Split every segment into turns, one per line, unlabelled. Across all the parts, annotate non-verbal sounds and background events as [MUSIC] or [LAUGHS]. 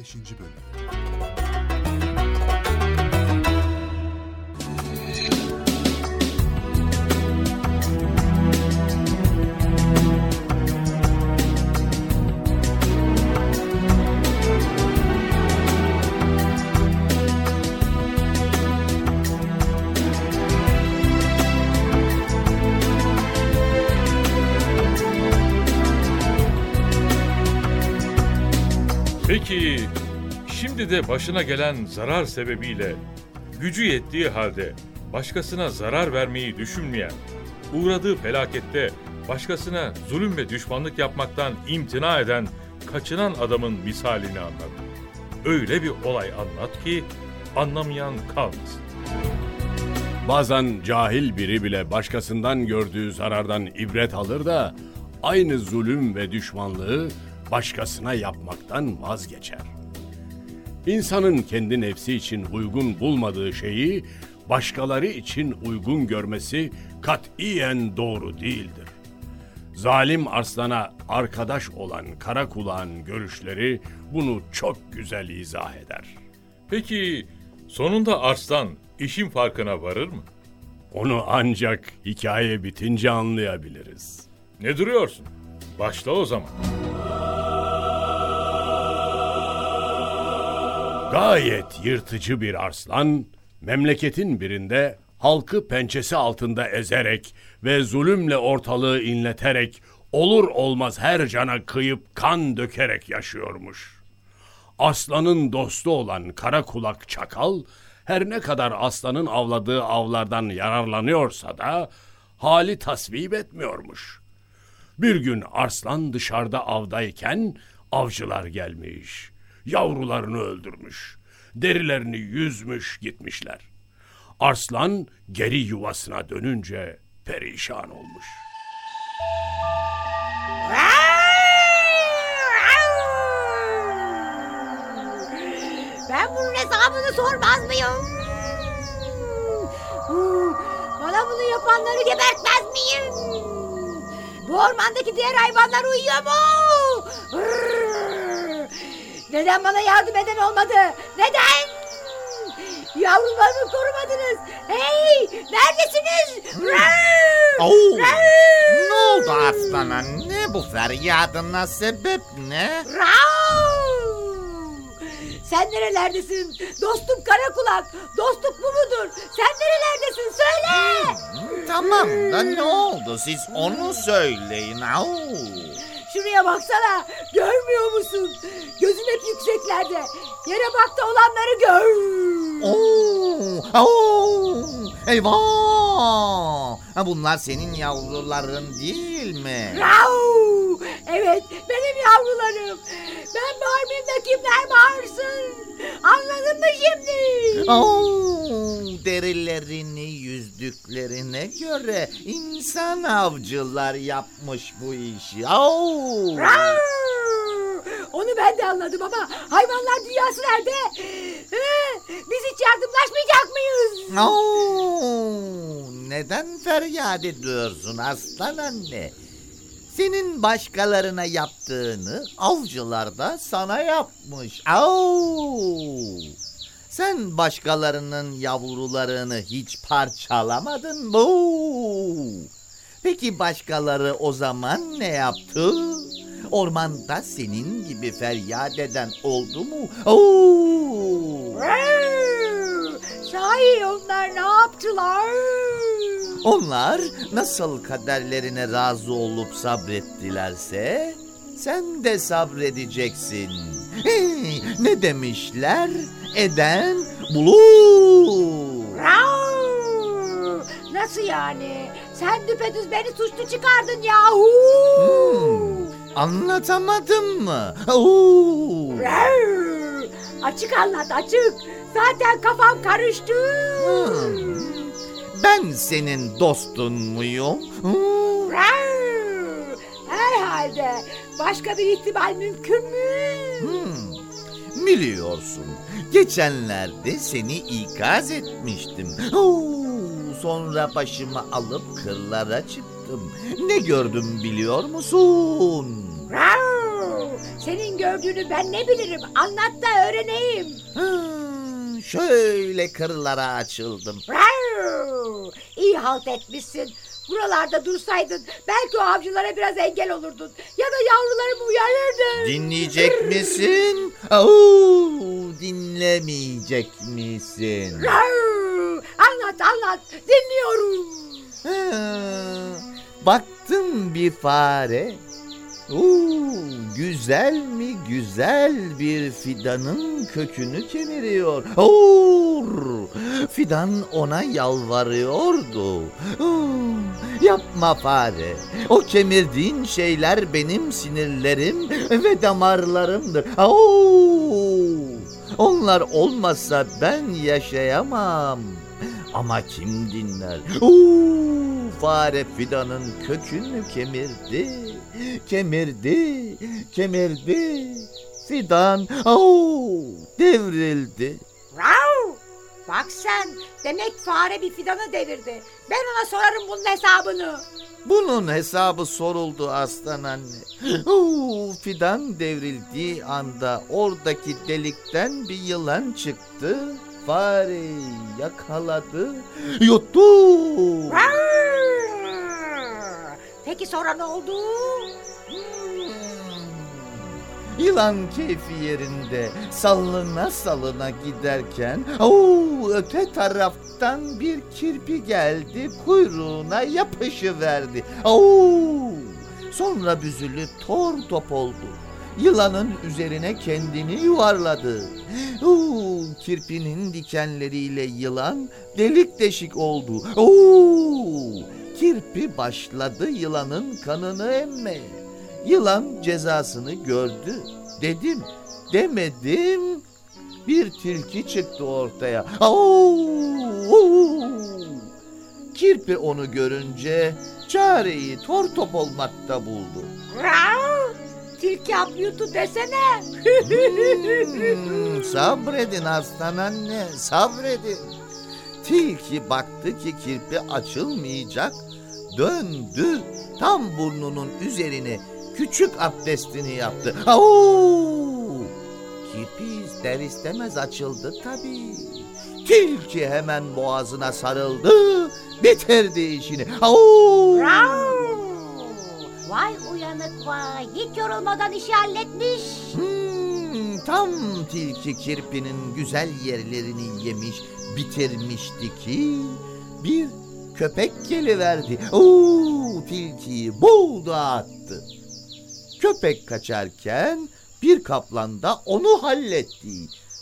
15. Bölüm
Peki şimdi de başına gelen zarar sebebiyle gücü yettiği halde başkasına zarar vermeyi düşünmeyen, uğradığı felakette başkasına zulüm ve düşmanlık yapmaktan imtina eden, kaçınan adamın misalini anlat. Öyle bir olay anlat ki anlamayan kalmasın.
Bazen cahil biri bile başkasından gördüğü zarardan ibret alır da aynı zulüm ve düşmanlığı başkasına yapmaktan vazgeçer. İnsanın kendi nefsi için uygun bulmadığı şeyi başkaları için uygun görmesi katiyen doğru değildir. Zalim arslana arkadaş olan kara kulağın görüşleri bunu çok güzel izah eder.
Peki sonunda Arslan işin farkına varır mı?
Onu ancak hikaye bitince anlayabiliriz.
Ne duruyorsun? Başla o zaman.
Gayet yırtıcı bir arslan, memleketin birinde halkı pençesi altında ezerek ve zulümle ortalığı inleterek olur olmaz her cana kıyıp kan dökerek yaşıyormuş. Aslanın dostu olan kara kulak çakal, her ne kadar aslanın avladığı avlardan yararlanıyorsa da hali tasvip etmiyormuş. Bir gün arslan dışarıda avdayken avcılar gelmiş yavrularını öldürmüş. Derilerini yüzmüş gitmişler. Arslan geri yuvasına dönünce perişan olmuş.
Ben bunun hesabını sormaz mıyım? Bana bunu yapanları gebertmez miyim? Bu ormandaki diğer hayvanlar uyuyor mu? Neden bana yardım eden olmadı? Neden? Yavrularımı korumadınız. Hey, neredesiniz?
Oo, ne oldu aslana? Ne bu feryadına sebep ne?
Sen nerelerdesin? Dostum kara kulak. Dostluk bu mudur? Sen nerelerdesin? Söyle.
Tamam da ne oldu? Siz onu söyleyin. Au.
Şuraya baksana. Görmüyor musun? Gözün hep yükseklerde. Yere bak da olanları gör.
Oo, oo, eyvah! Ha, bunlar senin yavruların değil mi?
Rau! Evet benim yavrularım. Ben bağırmayayım da kimler bağırsın? Anladın mı şimdi?
Oo, derilerini yüzdüklerine göre insan avcılar yapmış bu işi.
Rau! Onu ben de anladım ama hayvanlar dünyası nerede? Ee, Biz hiç yardımlaşmayacak mıyız?
Oo, neden feryat ediyorsun aslan anne? Senin başkalarına yaptığını avcılar da sana yapmış. Au! Sen başkalarının yavrularını hiç parçalamadın mı? Peki başkaları o zaman ne yaptı? Ormanda senin gibi feryat eden oldu mu? Oo!
Sahi onlar ne yaptılar?
Onlar nasıl kaderlerine razı olup sabrettilerse sen de sabredeceksin. Hey, ne demişler? Eden bulur.
Nasıl yani? Sen düpedüz beni suçlu çıkardın yahu.
Hmm, anlatamadım mı? Oo.
Açık anlat açık. Zaten kafam karıştı.
Hmm, Ben senin dostun muyum? Hmm!
Herhalde. Başka bir ihtimal mümkün mü?
Hmm, Biliyorsun, geçenlerde seni ikaz etmiştim. Oo, sonra başımı alıp kırlara çıktım. Ne gördüm biliyor musun?
Rau! Senin gördüğünü ben ne bilirim? Anlat da öğreneyim.
Hmm, şöyle kırlara açıldım.
Rar! İyi halt etmişsin. Buralarda dursaydın belki o avcılara biraz engel olurdun. Ya da yavrularımı uyarırdın.
Dinleyecek misin? Oo, dinlemeyecek misin?
Anlat anlat dinliyorum.
Ha, baktım bir fare. Oo, güzel mi güzel bir fidanın kökünü kemiriyor. Oo, fidan ona yalvarıyordu. Yapma fare. O kemirdiğin şeyler benim sinirlerim ve damarlarımdır. Oo, onlar olmasa ben yaşayamam. Ama kim dinler? Uuu, fare fidanın kökünü kemirdi, kemirdi, kemirdi. Fidan au devrildi.
Rar! Bak sen demek fare bir fidanı devirdi. Ben ona sorarım bunun hesabını.
Bunun hesabı soruldu aslan anne. Fidan devrildiği anda oradaki delikten bir yılan çıktı. Fareyi yakaladı, yuttu.
Rar! Peki sonra ne oldu?
Hmm. Yılan keyfi yerinde sallına sallına giderken oo, öte taraftan bir kirpi geldi kuyruğuna yapışıverdi. Oo, sonra büzülüp tor top oldu. Yılanın üzerine kendini yuvarladı. Oo, kirpinin dikenleriyle yılan delik deşik oldu. Oo, kirpi başladı yılanın kanını emmeye. Yılan cezasını gördü. Dedim, demedim. Bir tilki çıktı ortaya. Oo! Kirpi onu görünce çareyi tor top olmakta buldu.
Rar! Tilki hap desene.
Hmm, sabredin aslan anne, sabredin. Tilki baktı ki kirpi açılmayacak, döndü, tam burnunun üzerine küçük abdestini yaptı. Au! Kirpi ister istemez açıldı tabii. Tilki hemen boğazına sarıldı, bitirdi işini. Au!
Vay uyanık vay. Hiç yorulmadan işi halletmiş.
Hmm, tam tilki kirpinin güzel yerlerini yemiş, bitirmişti ki bir köpek geliverdi. Oo, tilkiyi boğdu attı. Köpek kaçarken bir kaplan da onu halletti.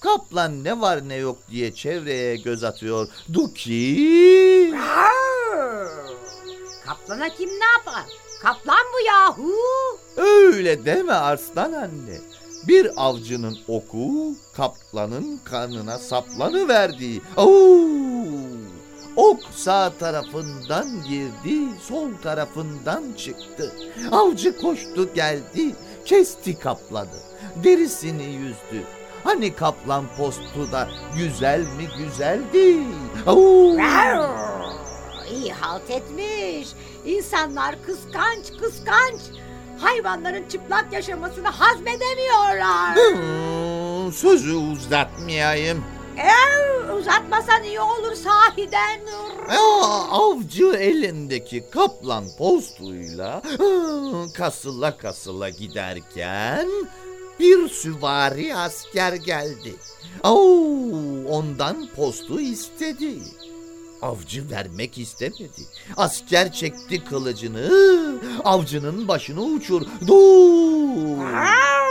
Kaplan ne var ne yok diye çevreye göz atıyor. Duki!
Kaplana kim ne yapar? Kaplan bu yahu.
Öyle deme arslan anne. Bir avcının oku kaplanın karnına saplanıverdi. Oo! Ok sağ tarafından girdi, sol tarafından çıktı. Avcı koştu geldi, kesti kaplanı. Derisini yüzdü. Hani kaplan postu da güzel mi güzeldi. Oo!
İyi halt etmiş. İnsanlar kıskanç kıskanç. Hayvanların çıplak yaşamasını hazmedemiyorlar.
Hmm, Sözü uzatmayayım.
Eğer uzatmasan iyi olur sahiden.
Aa, avcı elindeki kaplan postuyla aa, kasıla kasıla giderken bir süvari asker geldi. Oo, ondan postu istedi. Avcı vermek istemedi. Asker çekti kılıcını, avcının başını uçurdu.
Ha,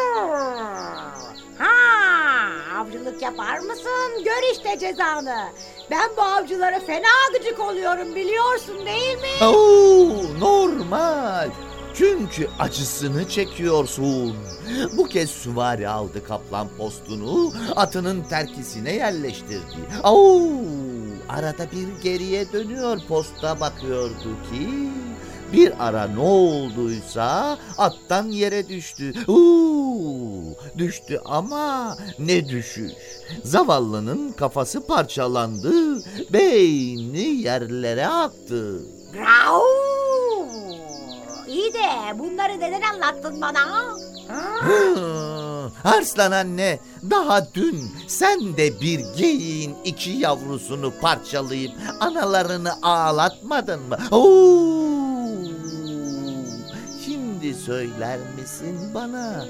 yapar mısın? Gör işte cezanı. Ben bu avcılara fena gıcık oluyorum biliyorsun değil mi?
Oo, normal. Çünkü acısını çekiyorsun. Bu kez süvari aldı kaplan postunu, atının terkisine yerleştirdi. Oo, arada bir geriye dönüyor posta bakıyordu ki bir ara ne olduysa attan yere düştü. Uuu, düştü ama ne düşüş. Zavallının kafası parçalandı, beyni yerlere aktı.
Bravo! İyi de bunları neden anlattın bana?
Hı, Arslan anne daha dün sen de bir geyiğin iki yavrusunu parçalayıp analarını ağlatmadın mı? Oo! Şimdi söyler misin bana?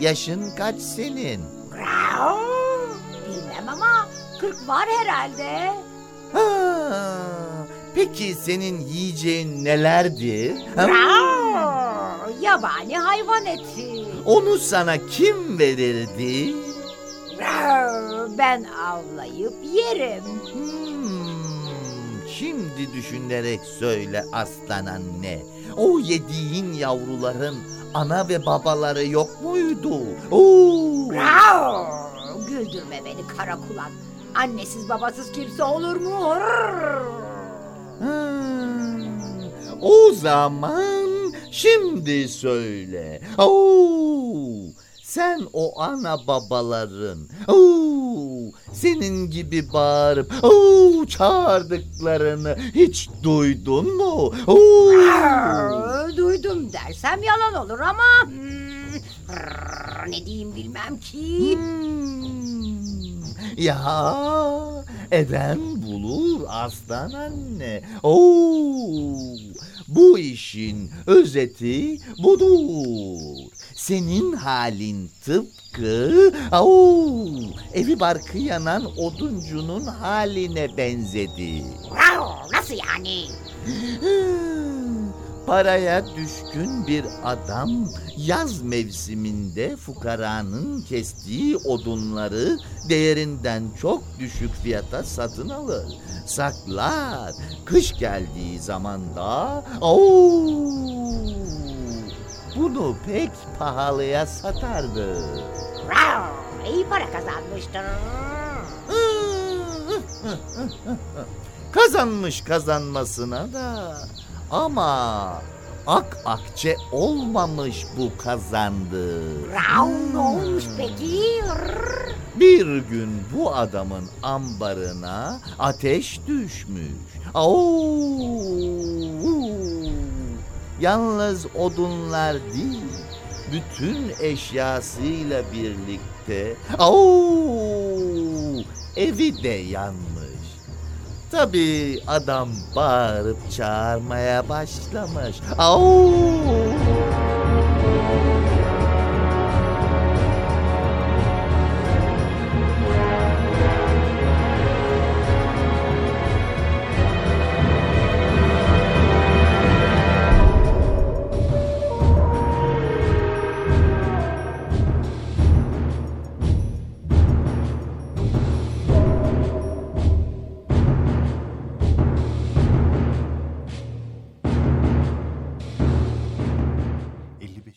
Yaşın kaç senin?
Bilmem ama 40 var herhalde.
Ha, peki senin yiyeceğin nelerdir? Ha?
Yabani hayvan eti.
Onu sana kim verirdi?
Ben avlayıp yerim.
Hmm, şimdi düşünerek söyle aslan anne. O yediğin yavruların ana ve babaları yok muydu? Oo.
Güldürme beni kara kulak. Annesiz babasız kimse olur mu?
Hmm, o zaman şimdi söyle. Oo, sen o ana babaların oo, senin gibi bağırıp oo, çağırdıklarını hiç duydun mu? Oo.
Duydum dersem yalan olur ama... hmm, Ne diyeyim bilmem ki.
Hmm, Ya eden bulur aslan anne. Oo, bu işin özeti budur. Senin halin tıpkı oo, evi barkı yanan oduncunun haline benzedi.
Nasıl yani?
Paraya düşkün bir adam yaz mevsiminde fukaranın kestiği odunları değerinden çok düşük fiyata satın alır. Saklar. Kış geldiği zaman da oo, bunu pek pahalıya satardı.
İyi para kazanmıştır. [LAUGHS]
Kazanmış kazanmasına da ama ak akçe olmamış bu kazandı.
Ne olmuş peki?
Bir gün bu adamın ambarına ateş düşmüş. Oo! Yalnız odunlar değil, bütün eşyasıyla birlikte oo! evi de yanmış. Tabii adam bağırıp çağırmaya başlamış. Oo!